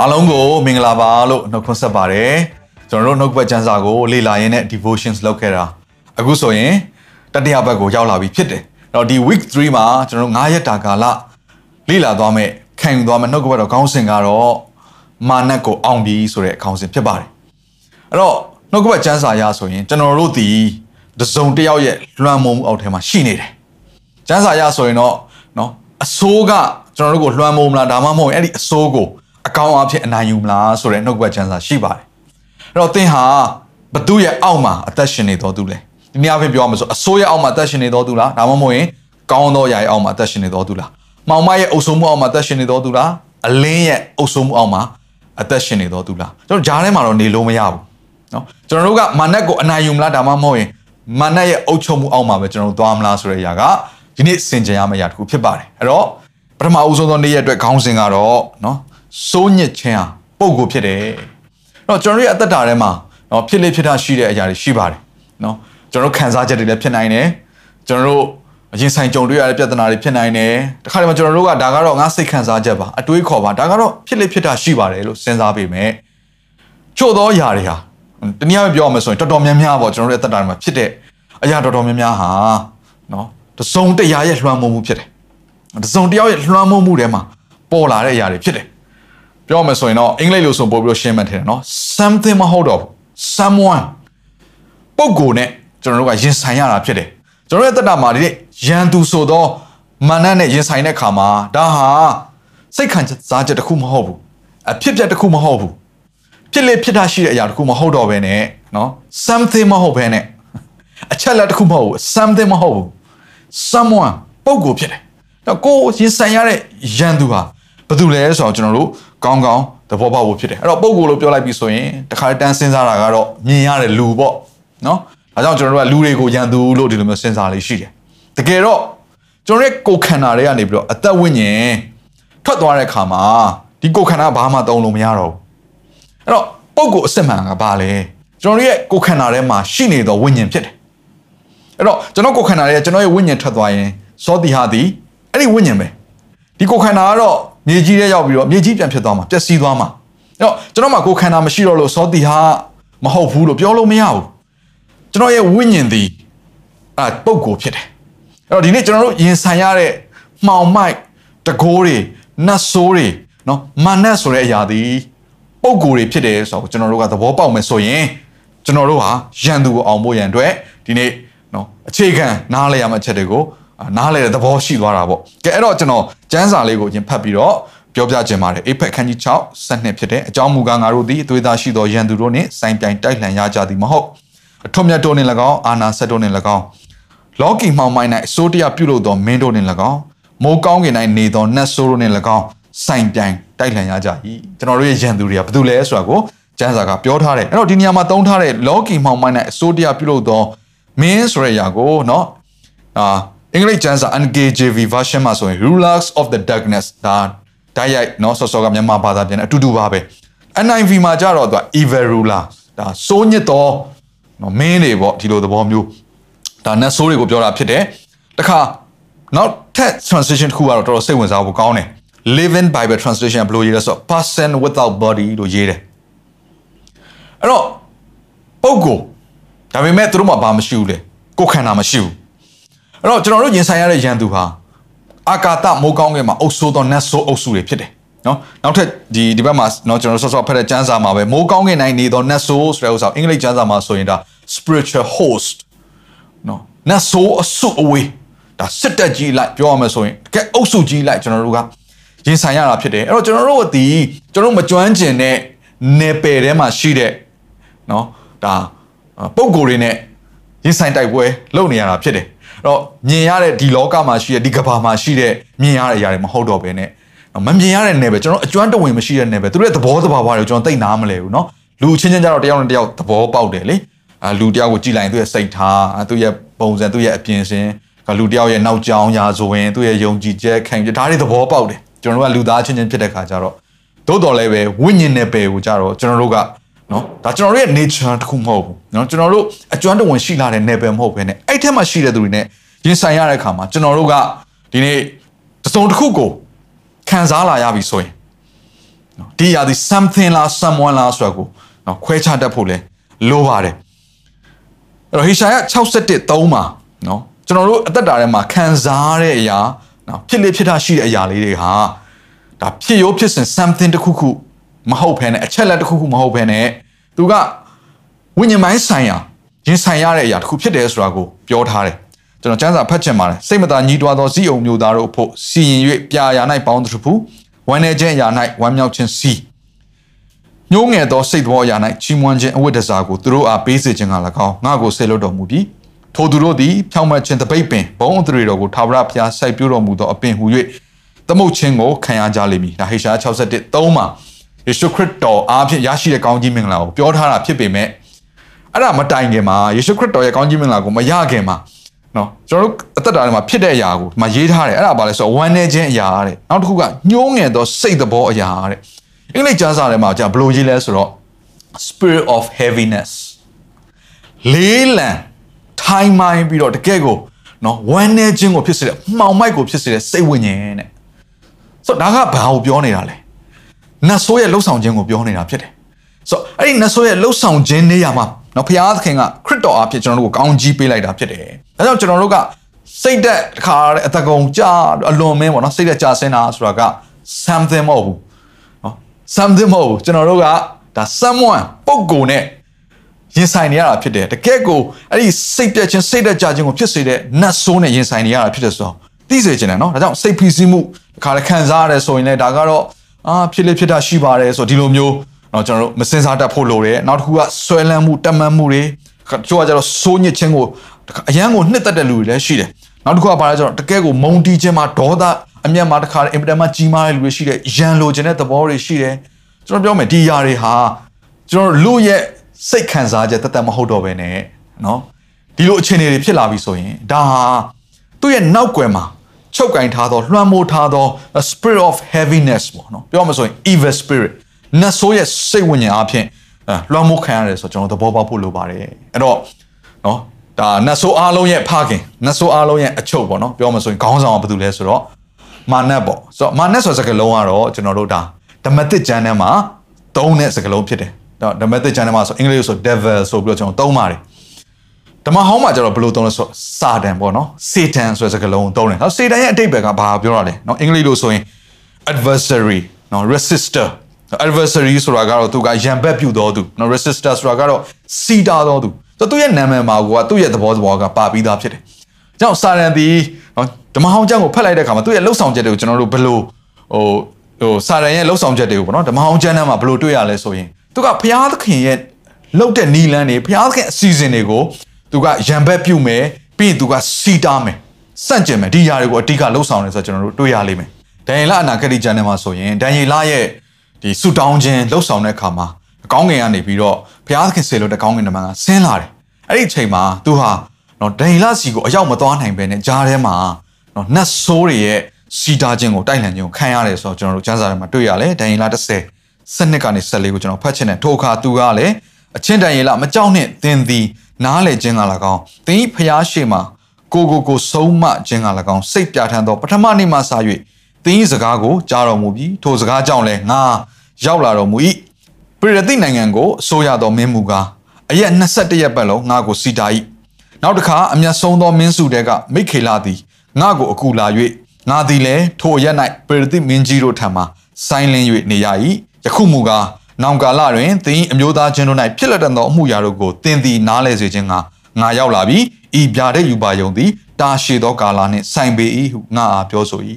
အားလုံးကိုမင်္ဂလာပါလို့နှုတ်ခွန်းဆက်ပါတယ်ကျွန်တော်တို့နှုတ်ဘက်ကျမ်းစာကိုလေ့လာရင်းနဲ့ devotions လုပ်ခဲ့တာအခုဆိုရင်တတိယဘက်ကိုရောက်လာပြီဖြစ်တယ်အဲ့တော့ဒီ week 3မှာကျွန်တော်တို့9ရက်တာကာလလေ့လာသွားမယ်ခံယူသွားမယ်နှုတ်ဘက်တော့ခေါင်းစဉ်ကတော့မာနက်ကိုအောင်ပြီဆိုတဲ့ခေါင်းစဉ်ဖြစ်ပါတယ်အဲ့တော့နှုတ်ဘက်ကျမ်းစာရဆိုရင်ကျွန်တော်တို့ဒီတစုံတစ်ယောက်ရဲ့လွှမ်းမိုးမှုအောက်ထဲမှာရှိနေတယ်ကျမ်းစာရဆိုရင်တော့နော်အဆိုးကကျွန်တော်တို့ကိုလွှမ်းမိုးမလားဒါမှမဟုတ်ရင်အဲ့ဒီအဆိုးကို အကောင်းအဖြစ်အနိုင်ယူမလားဆိုတဲ့နှုတ်ကပတ်ချမ်းစာရှိပါတယ်။အဲ့တော့သင်ဟာဘသူရဲ့အောက်မှာအသက်ရှင်နေတော်သူလဲ။ဒီနေ့အဖြစ်ပြောရမှာဆိုအစိုးရအောက်မှာအသက်ရှင်နေတော်သူလား။ဒါမှမဟုတ်ရင်ကောင်းသောယာယအောက်မှာအသက်ရှင်နေတော်သူလား။မောင်မရဲ့အုပ်ဆုံးမှုအောက်မှာအသက်ရှင်နေတော်သူလား။အလင်းရဲ့အုပ်ဆုံးမှုအောက်မှာအသက်ရှင်နေတော်သူလား။ကျွန်တော်ဂျားထဲမှာတော့နေလို့မရဘူး။နော်။ကျွန်တော်တို့ကမာနက်ကိုအနိုင်ယူမလားဒါမှမဟုတ်ရင်မာနက်ရဲ့အုပ်ချုပ်မှုအောက်မှာပဲကျွန်တော်တို့သွားမလားဆိုတဲ့အရာကဒီနေ့စင်ကြရမယ့်အရာတစ်ခုဖြစ်ပါတယ်။အဲ့တော့ပထမအဦးဆုံးသောနေ့ရက်အတွက်ခေါင်းစဉ်ကတော့နော် စိုးညစ်ခြင်းဟာပုံကိုဖြစ်တယ်။တော့ကျွန်တော်ရဲ့အသက်တာထဲမှာနော်ဖြစ်လေဖြစ်တာရှိတဲ့အရာတွေရှိပါတယ်။နော်ကျွန်တော်ခံစားချက်တွေလည်းဖြစ်နိုင်တယ်။ကျွန်တော်တို့အရင်ဆိုင်ကြုံတွေ့ရတဲ့ပြဿနာတွေဖြစ်နိုင်တယ်။တခါတည်းမှာကျွန်တော်တို့ကဒါကတော့ငါစိတ်ခံစားချက်ပါအတွေးခေါ်ပါဒါကတော့ဖြစ်လေဖြစ်တာရှိပါတယ်လို့စဉ်းစားပေမဲ့ချို့သောအရာတွေဟာတနည်းအားဖြင့်ပြောရမယ်ဆိုရင်တော်တော်များများပေါ့ကျွန်တော်တို့ရဲ့အသက်တာမှာဖြစ်တဲ့အရာတော်တော်များများဟာနော်တစုံတရာရဲ့လွှမ်းမိုးမှုဖြစ်တယ်။တစုံတယောက်ရဲ့လွှမ်းမိုးမှုထဲမှာပေါ်လာတဲ့အရာတွေဖြစ်တယ်။ ပြောမယ်ဆိုရင်တော့အင်္ဂလိပ်လိုဆိုပို့ပြီးတော့ရှင်းမှတ်ထင်တယ်နော် something မဟုတ်တော့ဘူး someone ပုံကိုနဲ့ကျွန်တော်တို့ကရင်ဆိုင်ရတာဖြစ်တယ်ကျွန်တော်ရဲ့တက်တာမှာဒီရန်သူဆိုတော့မာနနဲ့ရင်ဆိုင်တဲ့ခါမှာဒါဟာစိတ်ခံစားချက်တစ်ခုမဟုတ်ဘူးအဖြစ်ပြက်တစ်ခုမဟုတ်ဘူးဖြစ်လေဖြစ်တာရှိတဲ့အရာတစ်ခုမဟုတ်တော့ဘဲနဲ့နော် something မဟုတ်ဘဲနဲ့အချက်လက်တစ်ခုမဟုတ်ဘူး something မဟုတ်ဘူး someone ပုံကိုဖြစ်တယ်တော့ကိုရင်ဆိုင်ရတဲ့ရန်သူဟာဘာတူလဲဆိုတော့ကျွန်တော်တို့ ကောင်းကောင်းသဘောပေါက်ဖို့ဖြစ်တယ်အဲ့တော့ပုံကိုလို့ပြောလိုက်ပြီဆိုရင်တခါတန်းစဉ်းစားတာကတော့မြင်ရတဲ့လူပေါ့နော်ဒါကြောင့်ကျွန်တော်တို့ကလူတွေကိုရန်သူလို့ဒီလိုမျိုးစဉ်းစားလေးရှိတယ်တကယ်တော့ကျွန်တော်ရဲ့ကိုယ်ခန္ဓာတွေကနေပြီးတော့အသက်ဝိညာဉ်ထွက်သွားတဲ့အခါမှာဒီကိုယ်ခန္ဓာဘာမှသုံးလို့မရတော့ဘူးအဲ့တော့ပုံကိုအစစ်မှန်ကဘာလဲကျွန်တော်ရဲ့ကိုယ်ခန္ဓာထဲမှာရှိနေသောဝိညာဉ်ဖြစ်တယ်အဲ့တော့ကျွန်တော်ကိုယ်ခန္ဓာရဲ့ကျွန်တော်ရဲ့ဝိညာဉ်ထွက်သွားရင်စောတိဟာဒီအဲ့ဒီဝိညာဉ်ပဲ ဒီကိုယ်ခန္ဓာကတော့မြေကြီးထဲရောက်ပြီးတော့မြေကြီးပြန်ဖြစ်သွားမှာပျက်စီးသွားမှာအဲ့တော့ကျွန်တော်မှာကိုယ်ခန္ဓာမရှိတော့လို့စောတိဟာမဟုတ်ဘူးလို့ပြောလို့မရဘူးကျွန်တော်ရဲ့ဝိညာဉ်ဒီအဲပုံကိုဖြစ်တယ်အဲ့တော့ဒီနေ့ကျွန်တော်တို့ရင်ဆိုင်ရတဲ့မှောင်မိုက်တကိုးတွေနတ်ဆိုးတွေနော်မာနတ်ဆိုတဲ့အရာဒီပုံကိုတွေဖြစ်တယ်ဆိုတော့ကျွန်တော်တို့ကသဘောပေါက်မယ်ဆိုရင်ကျွန်တော်တို့ဟာရန်သူကိုအောင်ဖို့ရန်အတွက်ဒီနေ့နော်အခြေခံနားလည်ရမယ့်အချက်တွေကို နားလဲတဲ့သဘောရှိသွားတာပေါ့ကဲအဲ့တော့ကျွန်တော်ကျမ်းစာလေးကိုအရင်ဖတ်ပြီးတော့ပြောပြခြင်းပါတယ်အိဖက်ခန်းကြီး6ဆက်နှစ်ဖြစ်တဲ့အကြောင်းမူကားငါတို့သည်အသွေးသားရှိသောရန်သူတို့နှင့်စိုင်းပြိုင်တိုက်လှန်ရကြသည်မဟုတ်အထွတ်မြတ်တို့နှင့်၎င်းအာနာဆက်တို့နှင့်၎င်းလောကီမှောင်မိုင်း၌အစိုးတရားပြုလုပ်သောမင်းတို့နှင့်၎င်းမိုးကောင်းကင်၌နေသောနတ်ဆိုးတို့နှင့်၎င်းစိုင်းပြိုင်တိုက်လှန်ရကြ၏ကျွန်တော်တို့ရဲ့ရန်သူတွေကဘာတူလဲဆိုတာကိုကျမ်းစာကပြောထားတယ်အဲ့တော့ဒီနေရာမှာသုံးထားတဲ့လောကီမှောင်မိုင်း၌အစိုးတရားပြုလုပ်သောမင်းဆိုတဲ့အရာကိုเนาะအာ အင်္ဂလိပ်ကျမ်းစာ NKJV version မှာဆိုရင် rulers of the darkness ဒါဓာတ်ရိုက်เนาะဆော့ဆော့ကမြန်မာဘာသာပြန်တယ်အတူတူပါပဲ NIV မှာကြတော့သူက evil ruler ဒါစိုးညစ်တော်เนาะမင်းတွေပေါ့ဒီလိုသဘောမျိုးဒါနတ်ဆိုးတွေကိုပြောတာဖြစ်တယ်တခါနောက်ထပ် translation တစ်ခုကတော့တော်တော်စိတ်ဝင်စားဖို့ကောင်းတယ် living bible translation ဘယ်လိုရေးလဲဆိုတော့ person without body လို့ရေးတယ်အဲ့တော့ပုဂ္ဂိုလ်ဒါပေမဲ့သူတို့မှာဘာမရှိဘူးလေကိုယ်ခန္ဓာမရှိဘူး အဲ့တော့ကျွန်တော်တို့ရင်ဆိုင်ရတဲ့ရန်သူဟာအာကာသမိုးကောင်းကင်မှာအုပ်ဆိုးသောနတ်ဆိုးအုပ်စုတွေဖြစ်တယ်နော်နောက်ထပ်ဒီဒီဘက်မှာနော်ကျွန်တော်ဆော့ဆော့ဖတ်တဲ့ကျမ်းစာမှာပဲမိုးကောင်းကင်နိုင်နေသောနတ်ဆိုးဆိုတဲ့ဥစ္စာအင်္ဂလိပ်ကျမ်းစာမှာဆိုရင်ဒါ spiritual host နော်နတ်ဆိုးအစုအဝေးဒါစစ်တက်ကြီးလိုက်ပြောရမယ်ဆိုရင်တကယ်အုပ်စုကြီးလိုက်ကျွန်တော်တို့ကရင်ဆိုင်ရတာဖြစ်တယ်အဲ့တော့ကျွန်တော်တို့ဒီကျွန်တော်တို့မကျွမ်းကျင်တဲ့နယ်ပယ်ထဲမှာရှိတဲ့နော်ဒါပုံကိုယ်တွေနဲ့ရင်ဆိုင်တိုက်ပွဲလုပ်နေရတာဖြစ်တယ်အဲ့ တော့မြင်ရတဲ့ဒီလောကမှာရှိတဲ့ဒီကဘာမှာရှိတဲ့မြင်ရတဲ့အရာတွေမဟုတ်တော့ဘဲနဲ့ မမြင်ရတဲ့နယ်ပဲကျွန်တော်အကျွမ်းတဝင်မရှိတဲ့နယ်ပဲသူတို့ရဲ့သဘောတဘာဝတွေကိုကျွန်တော်သိနားမလဲဘူးเนาะလူချင်းချင်းကြတော့တယောက်နဲ့တယောက်သဘောပေါက်တယ်လေအာလူတယောက်ကိုကြည်လိုက်သူ့ရဲ့စိတ်ထားသူ့ရဲ့ပုံစံသူ့ရဲ့အပြင်ရှင်လူတယောက်ရဲ့နောက်ကြောင်းရာဆိုရင်သူ့ရဲ့ယုံကြည်ချက်ခံယူဒါတွေသဘောပေါက်တယ်ကျွန်တော်တို့ကလူသားချင်းချင်းဖြစ်တဲ့ခါကျတော့သို့တော်လည်းပဲဝိညာဉ်နယ်ပယ်ကိုကြတော့ကျွန်တော်တို့က နော်ဒါကျွန်တော်တို့ရဲ့ nature တခုမဟုတ်ဘူးနော်ကျွန်တော်တို့အကျွမ်းတဝင်ရှိလာတဲ့ level မဟုတ်ဘဲနဲ့အဲ့ထက်မှရှိတဲ့သူတွေနဲ့ရင်ဆိုင်ရတဲ့အခါမှာကျွန်တော်တို့ကဒီနေ့တစုံတစ်ခုကိုခံစားလာရပြီဆိုရင်နော်ဒီရာဒီ something လား someone လားဆိုတာကိုနော်ခွဲခြားတတ်ဖို့လဲလိုပါတယ်အဲ့တော့ဟေရှာယ61 3မှာနော်ကျွန်တော်တို့အသက်တာထဲမှာခံစားရတဲ့အရာနော်ဖြစ်လေဖြစ်တာရှိတဲ့အရာလေးတွေဟာဒါဖြစ်ရိုးဖြစ်စဉ် something တစ်ခုခု မဟုတ်ဘဲနဲ့အချက်လက်တစ်ခုခုမဟုတ်ဘဲနဲ့သူကဝိညာဉ်ပိုင်းဆိုင်ရာရင်ဆိုင်ရတဲ့အရာတစ်ခုဖြစ်တယ်ဆိုတာကိုပြောထားတယ်ကျွန်တော်စံစာဖတ်ချင်ပါတယ်စိတ်မသာညီးတွားသောဇီးအုံမျိုးသားတို့အဖို့စီရင်၍ပြာရာ၌ပေါင်းသူဖူဝမ်းနေခြင်းအရာ၌ဝမ်းမြောက်ခြင်းစီညိုးငယ်သောစိတ်တော်အရာ၌ချီးမွမ်းခြင်းအဝတ်တစားကိုသူတို့အားပေးစေခြင်းက၎င်းငါကိုဆေလွတ်တော်မူပြီးထိုသူတို့သည်ဖြောင့်မတ်ခြင်းတပိတ်ပင်ဘုံအထရေတော်ကိုထာဝရဘုရားစိုက်ပြိုးတော်မူသောအပင်ဟူ၍သမုတ်ခြင်းကိုခံရကြလိမ့်မည်ဒါဟေရှာ61 3မှာ ယေရှုခရစ်တော်အားဖြင့်ရရှိတဲ့ကောင်းကြီးမင်္ဂလာကိုပြောထားတာဖြစ်ပေမဲ့အဲ့ဒါမတိုင်ခင်မှာယေရှုခရစ်တော်ရဲ့ကောင်းကြီးမင်္ဂလာကိုမရခင်မှာနော်ကျွန်တော်တို့အသက်တာထဲမှာဖြစ်တဲ့အရာကိုဒီမှာရေးထားတယ်အဲ့ဒါဘာလဲဆိုတော့ဝမ်းနေခြင်းအရာတဲ့နောက်တစ်ခုကညှိုးငယ်သောစိတ်သဘောအရာတဲ့အင်္ဂလိပ်ကျမ်းစာထဲမှာじゃဘယ်လိုရေးလဲဆိုတော့ spirit of heaviness လေးလံထိုင်းမိုင်းပြီးတော့တကယ့်ကိုနော်ဝမ်းနေခြင်းကိုဖြစ်စေတဲ့မှောင်မိုက်ကိုဖြစ်စေတဲ့စိတ်ဝိညာဉ်တဲ့ဆိုတော့ဒါကဘာကိုပြောနေတာလဲ နတ်ဆိုးရဲ့လှုပ်ဆောင်ခြင်းကိုပြောနေတာဖြစ်တယ်ဆိုတော့အဲ့ဒီနတ်ဆိုးရဲ့လှုပ်ဆောင်ခြင်းနေရာမှာနော်ဘုရားသခင်ကခရစ်တော်အဖြစ်ကျွန်တော်တို့ကိုကောင်းကြီးပေးလိုက်တာဖြစ်တယ်ဒါကြောင့်ကျွန်တော်တို့ကစိတ်သက်တခါအတကုံကြာအလွန်မင်းပေါ့နော်စိတ်သက်ကြာစင်းတာဆိုတာက something မဟုတ်ဘူးနော် something မဟုတ်ဘူးကျွန်တော်တို့ကဒါ someone ပုံကိုနဲ့ရင်ဆိုင်နေရတာဖြစ်တယ်တကယ်ကိုအဲ့ဒီစိတ်ပြက်ခြင်းစိတ်သက်ကြာခြင်းကိုဖြစ်စေတဲ့နတ်ဆိုးနဲ့ရင်ဆိုင်နေရတာဖြစ်တယ်ဆိုတော့သိစေချင်တယ်နော်ဒါကြောင့်စိတ်ဖိစီးမှုတခါလေခံစားရတယ်ဆိုရင်လည်းဒါကတော့ အာဖြစ်လေဖြစ်တာရှိပါတယ်ဆိုတော့ဒီလိုမျိုးနော်ကျွန်တော်တို့မစင်စားတတ်ဖို့လိုတယ်နောက်တစ်ခုကဆွဲလန်းမှုတမန်မှုတွေကျိုးကကျတော့စိုးညစ်ခြင်းကိုအရန်ကိုနှစ်သက်တဲ့လူတွေလည်းရှိတယ်နောက်တစ်ခုကဘာလဲဆိုတော့တကယ်ကိုမုံတီးခြင်းမှာဒေါသအမျက်မှာတစ်ခါအင်ပတန်မှာကြီးမားတဲ့လူတွေရှိတယ်ရန်လိုခြင်းတဲ့သဘောတွေရှိတယ်ကျွန်တော်ပြောမယ်ဒီຢာတွေဟာကျွန်တော်လူရဲ့စိတ်ခံစားချက်တသက်မဟုတ်တော့ဘဲနဲ့နော်ဒီလိုအခြေအနေတွေဖြစ်လာပြီဆိုရင်ဒါဟာသူ့ရဲ့နောက်ကွယ်မှာ ချုပ်ကင်ထားသောလွှမ်းမိုးထားသော spirit of heaviness ပေါ့နော်ပြောမှဆိုရင် evil spirit နတ်ဆိုးရဲ့စိတ်ဝိညာဉ်အဖြစ်လွှမ်းမိုးခံရတယ်ဆိုတော့ကျွန်တော်သဘောပေါက်ဖို့လိုပါတယ်အဲ့တော့နော်ဒါနတ်ဆိုးအားလုံးရဲ့ဖခင်နတ်ဆိုးအားလုံးရဲ့အချုပ်ပေါ့နော်ပြောမှဆိုရင်ခေါင်းဆောင်ကဘာတူလဲဆိုတော့မာနတ်ပေါ့ဆိုတော့မာနတ်ဆိုတဲ့စကားလုံးကတော့ကျွန်တော်တို့ဒါဓမ္မသစ်ကျမ်းထဲမှာသုံးတဲ့စကားလုံးဖြစ်တယ်တော့ဓမ္မသစ်ကျမ်းထဲမှာဆိုအင်္ဂလိပ်ဆို devil ဆိုပြီးတော့ကျွန်တော်သုံးပါတယ် ဓမ္မဟောင်းမှာကျတော့ဘယ်လိုသုံးလဲဆိုစာတန်ပေါ့နော်စေတန်ဆိုတဲ့စကားလုံးကိုသုံးတယ်နော်စေတန်ရဲ့အတိတ်ဘက်ကဘာပြောရလဲနော်အင်္ဂလိပ်လိုဆိုရင် adversary နော် resistor adversary ဆိုတာကတော့သူကရံဘက်ပြုတော်သူနော် resistor ဆိုတာကတော့စီတာတော်သူဆိုသူ့ရဲ့နာမည်မှာကသူ့ရဲ့သဘောသဘောကပါပြီးသားဖြစ်တယ်။ကြောင့်စာရန်ဒီနော်ဓမ္မဟောင်းကျမ်းကိုဖတ်လိုက်တဲ့အခါမှာသူ့ရဲ့လှုပ်ဆောင်ချက်တွေကိုကျွန်တော်တို့ဘယ်လိုဟိုဟိုစာရန်ရဲ့လှုပ်ဆောင်ချက်တွေကိုပေါ့နော်ဓမ္မဟောင်းကျမ်းထဲမှာဘယ်လိုတွေ့ရလဲဆိုရင်သူကဘုရားသခင်ရဲ့လှုပ်တဲ့နီလန်းတွေဘုရားသခင်အစီအစဉ်တွေကို သူကရံဘက်ပြုမယ်ပြီးရင်သူကစီတာမယ်စန့်ကျင်မယ်ဒီຢာတွေကိုအဓိကလှုပ်ဆောင်တယ်ဆိုတော့ကျွန်တော်တို့တွေ့ရလိမ့်မယ်။ဒန်ယေလအနာဂတိကျမ်းထဲမှာဆိုရင်ဒန်ယေလရဲ့ဒီဆူတောင်းခြင်းလှုပ်ဆောင်တဲ့အခါမှာအကောင်းငင်ကနေပြီးတော့ဘုရားသခင်ဆေလို့တကောင်းငင်တမန်ကဆင်းလာတယ်။အဲ့ဒီအချိန်မှာသူဟာနော်ဒန်ယေလစီကိုအရောက်မသွားနိုင်ပဲနဲ့ကြားထဲမှာနော်နတ်ဆိုးတွေရဲ့စီတာခြင်းကိုတိုက်လှန်ခြင်းကိုခံရတယ်ဆိုတော့ကျွန်တော်တို့ကျမ်းစာထဲမှာတွေ့ရလဲဒန်ယေလ30စနစ်ကနေ14ကိုကျွန်တော်ဖတ်ချင်တယ်ထိုအခါသူကလည်းအချင်းဒန်ယေလမကြောက်နဲ့သင်သည် နားလေခြင်းက၎င်းသင်၏ဖျားရှိမှာကိုကိုကိုဆုံးမခြင်းက၎င်းစိတ်ပြဋ္ဌာန်းသောပထမနေ့မှစ၍သင်၏စကားကိုကြားတော်မူပြီးထိုစကားကြောင့်လည်းငါရောက်လာတော်မူ၏ပရိသတ်နိုင်ငံကိုအစိုးရသောမင်းမူကားအရက်21ရက်ပတ်လုံးငါကိုစီတာ၏နောက်တစ်ခါအမျက်ဆုံးသောမင်းစုတဲကမိခေလာသည်ငါကိုအကူလာ၍ငါသည်လည်းထိုအရက်၌ပရိသတ်မင်းကြီးတို့ထံမှဆိုင်းလင်း၍နေရ၏ယခုမူကား နောင်ကာလတွင်သင်အမျိုးသားချင်းတို့၌ဖြစ်လက်တန်သောအမှုရာတို့ကိုသင်သည်နားလဲစေခြင်းကငါရောက်လာပြီးဤပြတဲ့ယူပါယုံသည်တာရှည်သောကာလနှင့်ဆိုင်ပေ၏ဟုငါအားပြောဆို၏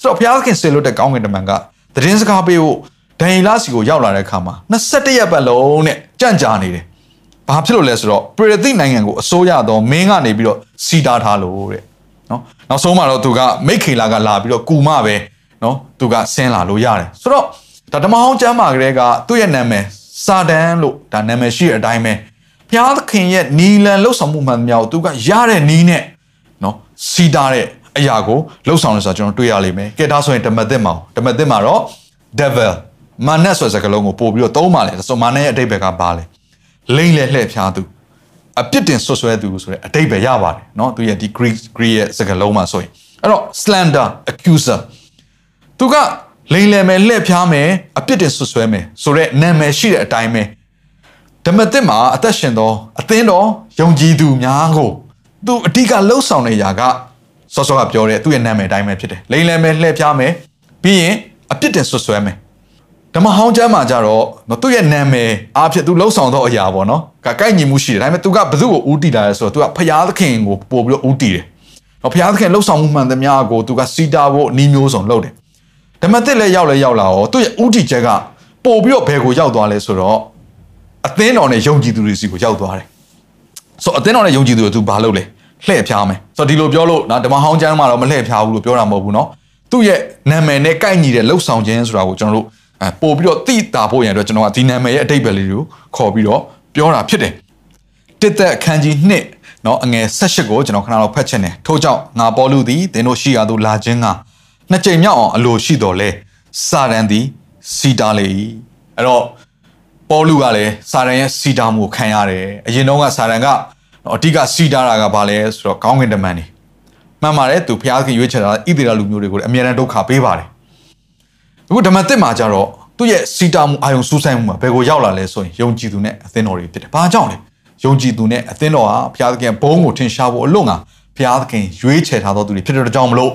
ဆိုတော့ဘုရားသခင်ဆေလွတ်တဲ့ကောင်းကင်တမန်ကသတင်းစကားပေးဖို့ဒန်ယေလစီကိုရောက်လာတဲ့အခါမှာ21ရက်ပတ်လုံးနဲ့ကြံ့ကြာနေတယ်။ဘာဖြစ်လို့လဲဆိုတော့ပရိသတ်နိုင်ငံကိုအစိုးရသောမင်းကနေပြီးတော့စီတာထားလို့တဲ့။နော်နောက်ဆုံးမှာတော့သူကမိတ်ခေလာကလာပြီးတော့ကူမပဲနော်သူကဆင်းလာလို့ရတယ်ဆိုတော့ ဒါဓမ္မဟောင်းကျမ်းမာကလေးကသူ့ရဲ့နာမည်စာတန်လို့ဒါနာမည်ရှိတဲ့အတိုင်းပဲဘုရားသခင်ရဲ့နီလန်လှုပ်ဆောင်မှုမှန်သမျှကိုသူကရတဲ့နီးနဲ့နော်စီတာတဲ့အရာကိုလှုပ်ဆောင်လို့ဆိုတာကျွန်တော်တွေ့ရလိမ့်မယ်ကဲဒါဆိုရင်ဓမ္မသစ်မှာဓမ္မသစ်မှာတော့ devil မာနဆိုတဲ့စကားလုံးကိုပို့ပြီးတော့သုံးပါလေဆိုမာနရဲ့အတိတ်ဘက်ကပါလေလိမ့်လေလှည့်ဖျားသူအပြစ်တင်ဆွဆွဲသူဆိုတဲ့အတိတ်ပဲရပါတယ်เนาะသူရဲ့ဒီ Greek Greek ရဲ့စကားလုံးမှာဆိုရင်အဲ့တော့ slander accuser သူက လိန်လယ်မယ်လှည့်ဖျားမယ်အပြစ်တင်ဆွဆွဲမယ်ဆိုတဲ့နာမည်ရှိတဲ့အတိုင်းပဲဓမ္မသစ်မှာအသက်ရှင်သောအသင်းတော်ယုံကြည်သူများကိုသူအဓိကလှုပ်ဆောင်နေရာကစောစောကပြောတဲ့သူ့ရဲ့နာမည်အတိုင်းပဲဖြစ်တယ်လိန်လယ်မယ်လှည့်ဖျားမယ်ပြီးရင်အပြစ်တင်ဆွဆွဲမယ်ဓမ္မဟောင်းကျမ်းမှာကြတော့နော်သူ့ရဲ့နာမည်အားဖြင့်သူလှုပ်ဆောင်သောအရာပေါ့နော်ကကိုက်ညီမှုရှိတယ်ဒါပေမဲ့သူကဘယ်သူ့ကိုဦးတည်လာလဲဆိုတော့သူကဖျားသခင်ကိုပို့ပြီးတော့ဦးတည်တယ်နော်ဖျားသခင်လှုပ်ဆောင်မှုမှန်သမျှကိုသူကစီတာဖို့နီးမျိုးစုံလုပ်တယ် ဓမ္မသစ်လည်းရောက်လဲရောက်လာရောသူ့ရဲ့ဦးတည်ချက်ကပို့ပြီးတော့ဘယ်ကိုရောက်သွားလဲဆိုတော့အသင်းတော်နဲ့ယုံကြည်သူတွေစီကိုရောက်သွားတယ်ဆိုတော့အသင်းတော်နဲ့ယုံကြည်သူတွေသူဘာလုပ်လဲလှည့်ဖျားမယ်ဆိုတော့ဒီလိုပြောလို့နော်ဓမ္မဟောင်းကျမ်းမှာတော့မလှည့်ဖျားဘူးလို့ပြောတာမဟုတ်ဘူးနော်သူ့ရဲ့နာမည်နဲ့ကိုက်ညီတဲ့လှုပ်ဆောင်ခြင်းဆိုတာကိုကျွန်တော်တို့အဲပို့ပြီးတော့တိတာဖို့ရန်အတွက်ကျွန်တော်ကဒီနာမည်ရဲ့အတိတ်ပဲလေးကိုခေါ်ပြီးတော့ပြောတာဖြစ်တယ်တစ်သက်အခန်းကြီး2เนาะအငယ်18ကိုကျွန်တော်ခဏလောက်ဖတ်ချင်တယ်ထို့ကြောင့်ငါပေါ်လူသည်သင်တို့ရှိရာသို့လာခြင်းက နှစ်ကြိမ်မြောက်အောင်အလိုရှိတော်လဲစာရန်သည်စီတာလေ၏အဲ့တော့ပေါ်လူကလည်းစာရန်ရဲ့စီတာမှုကိုခံရတယ်အရင်တော့ကစာရန်ကအဓိကစီတာတာကဘာလဲဆိုတော့ကောင်းကင်တမန်နေမှန်ပါတယ်သူဖျားခင်ရွေးချယ်တာဣသရေလလူမျိုးတွေကိုလည်းအမြဲတမ်းဒုက္ခပေးပါတယ်အခုဓမ္မသစ်မှာကြတော့သူ့ရဲ့စီတာမှုအာယုံစူးစိုက်မှုမှာဘယ်ကိုရောက်လာလဲဆိုရင်ယုံကြည်သူနဲ့အသင်းတော်တွေဖြစ်တယ်။ဘာကြောင့်လဲ။ယုံကြည်သူနဲ့အသင်းတော်ဟာဘုရားသခင်ဘုန်းကိုထင်ရှားဖို့အလို့ငါဘုရားသခင်ရွေးချယ်ထားသောသူတွေဖြစ်တဲ့ကြောင့်မလို့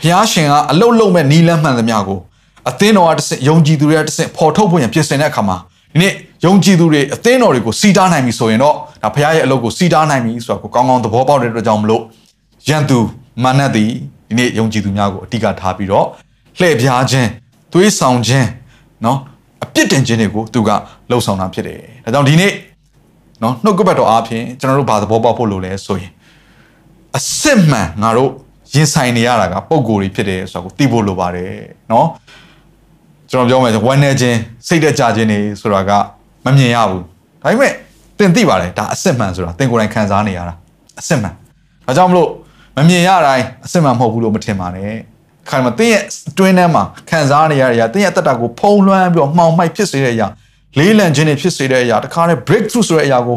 ဘုရားရှင်ကအလုတ်လုံးမဲ့နီးလန်းမှန်သမျှကိုအသင်းတော်ကတစ်ဆင့်ယုံကြည်သူတွေကတစ်ဆင့်ဖော်ထုတ်ဖို့ရန်ပြင်ဆင်တဲ့အခါမှာဒီနေ့ယုံကြည်သူတွေအသင်းတော်တွေကိုစီတားနိုင်ပြီဆိုရင်တော့ဒါဘုရားရဲ့အလုပ်ကိုစီတားနိုင်ပြီဆိုတာကိုကောင်းကောင်းသဘောပေါက်တဲ့အတွက်ကြောင့်မလို့ယန်သူမာနသည်ဒီနေ့ယုံကြည်သူများကိုအဓိကထားပြီးတော့လှည့်ပြားခြင်းသွေးဆောင်ခြင်းเนาะအပြစ်တင်ခြင်းတွေကိုသူကလှုပ်ဆောင်တာဖြစ်တယ်။ဒါကြောင့်ဒီနေ့เนาะနှုတ်ကပတ်တော်အားဖြင့်ကျွန်တော်တို့ဘာသဘောပေါက်ဖို့လိုလဲဆိုရင်အစစ်မှန်ငါတို့ ရင်ဆိုင်နေရတာကပုံကိုယ်တွေဖြစ်တယ်ဆိုတာကိုသိဖို့လိုပါတယ်เนาะကျွန်တော်ပြောမယ်ဝမ်းနေခြင်းစိတ်တက်ကြခြင်းတွေဆိုတာကမမြင်ရဘူး။ဒါပေမဲ့သင်သိပါတယ်ဒါအစစ်မှန်ဆိုတာသင်ကိုယ်တိုင်ခံစားနေရတာအစစ်မှန်။ဒါကြောင့်မလို့မမြင်ရတိုင်းအစစ်မှန်မဟုတ်ဘူးလို့မထင်ပါနဲ့။ခိုင်မှာတင်းရဲ့အတွင်းထဲမှာခံစားနေရတဲ့အရာတင်းရဲ့အသက်တာကိုဖုံးလွှမ်းပြီးတော့မှောင်မိုက်ဖြစ်စေတဲ့အရာလေးလံခြင်းတွေဖြစ်စေတဲ့အရာတခါတည်း breakthrough ဆိုတဲ့အရာကို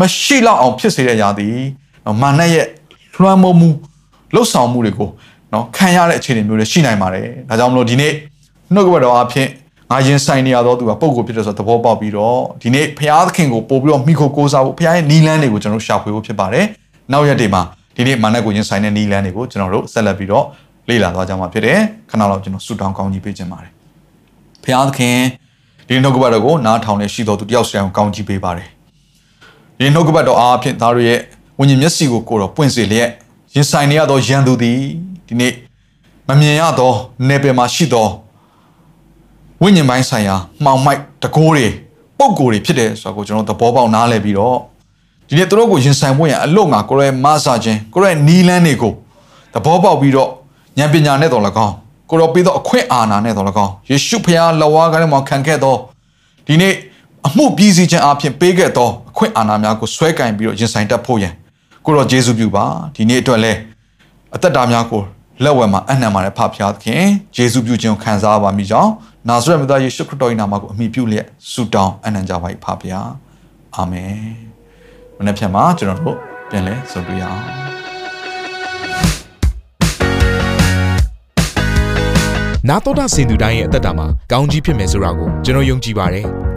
မရှိတော့အောင်ဖြစ်စေတဲ့အရာဒီမာနရဲ့လွှမ်းမိုးမှု လှုပ်ဆောင်မှုတွေကိုနော်ခံရတဲ့အခြေအနေမျိုးတွေရှိနိုင်ပါတယ်ဒါကြောင့်မလို့ဒီနေ့နှုတ်ကပတ်တော်အဖြစ်ငါရင်ဆိုင်နေရတော့သူကပုံကိုဖြစ်တယ်ဆိုတော့သဘောပေါက်ပြီးတော့ဒီနေ့ဘုရားသခင်ကိုပို့ပြီးတော့မိခိုကိုးစားဖို့ဘုရားရဲ့နီလန်းတွေကိုကျွန်တော်ရှာဖွေဖို့ဖြစ်ပါတယ်နောက်ရက်တွေမှာဒီနေ့မာနကိုရင်ဆိုင်တဲ့နီလန်းတွေကိုကျွန်တော်တို့ဆက်လက်ပြီးတော့လေ့လာသွားကြမှာဖြစ်တယ်ခဏလောက်ကျွန်တော်ဆူတောင်းကောင်းကြီးပေးခြင်းပါတယ်ဘုရားသခင်ဒီနှုတ်ကပတ်တော်ကိုနားထောင်နေရှိတော်သူတယောက်စီတိုင်းကိုကောင်းကြီးပေးပါတယ်ဒီနှုတ်ကပတ်တော်အားဖြင့်သားတို့ရဲ့ဝိညာဉ်မျက်စိကိုကိုတော်ပွင့်စေလျက် ရင်ဆိုင်နေရသောရန်သူသည်ဒီနေ့မမြင်ရသောနေပယ်မှာရှိသောဝိညာဉ်ပိုင်းဆိုင်ရာမှောင်မိုက်တကိုးတွေပုံကိုယ်တွေဖြစ်တယ်ဆိုတော့ကိုကျွန်တော်သဘောပေါက်နားလည်ပြီးတော့ဒီနေ့သူတို့ကိုရင်ဆိုင်ဖို့ရန်အလို့ငါကိုရဲမဆာခြင်းကိုရဲနီလန်းတွေကိုသဘောပေါက်ပြီးတော့ဉာဏ်ပညာနဲ့တော်၎င်းကိုရောပေးသောအခွင့်အာဏာနဲ့တော်၎င်းယေရှုဖခင်လက်ဝါးကလေးမှာခံခဲ့သောဒီနေ့အမှုပြည်စည်းခြင်းအပြင်ပေးခဲ့သောအခွင့်အာဏာများကိုဆွဲကင်ပြီးတော့ရင်ဆိုင်တတ်ဖို့ရန် ကိုရောယေရှုပြုပါဒီနေ့အတွက်လဲအသက်တာများကိုလက်ဝဲမှာအနံ့ပါတဲ့ဖဖျားသခင်ယေရှုပြုခြင်းကိုခံစားပါမိကြောင်းနာဇရက်မြတ်ယေရှုခရစ်တော်၏နာမကိုအမိပြုလျက်ဆုတောင်းအနံ့ကြပါ၏ဖဖျားအာမင်မနေ့ဖြန်မှာကျွန်တော်တို့ပြန်လဲဆုံတွေ့ရအောင်နာတော်တာစင်သူတိုင်းရဲ့အသက်တာမှာကောင်းကြီးဖြစ်မယ်ဆိုတာကိုကျွန်တော်ယုံကြည်ပါတယ်။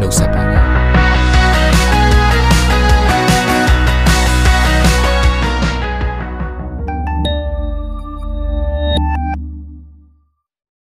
နှုတ်ဆက်ပါတယ်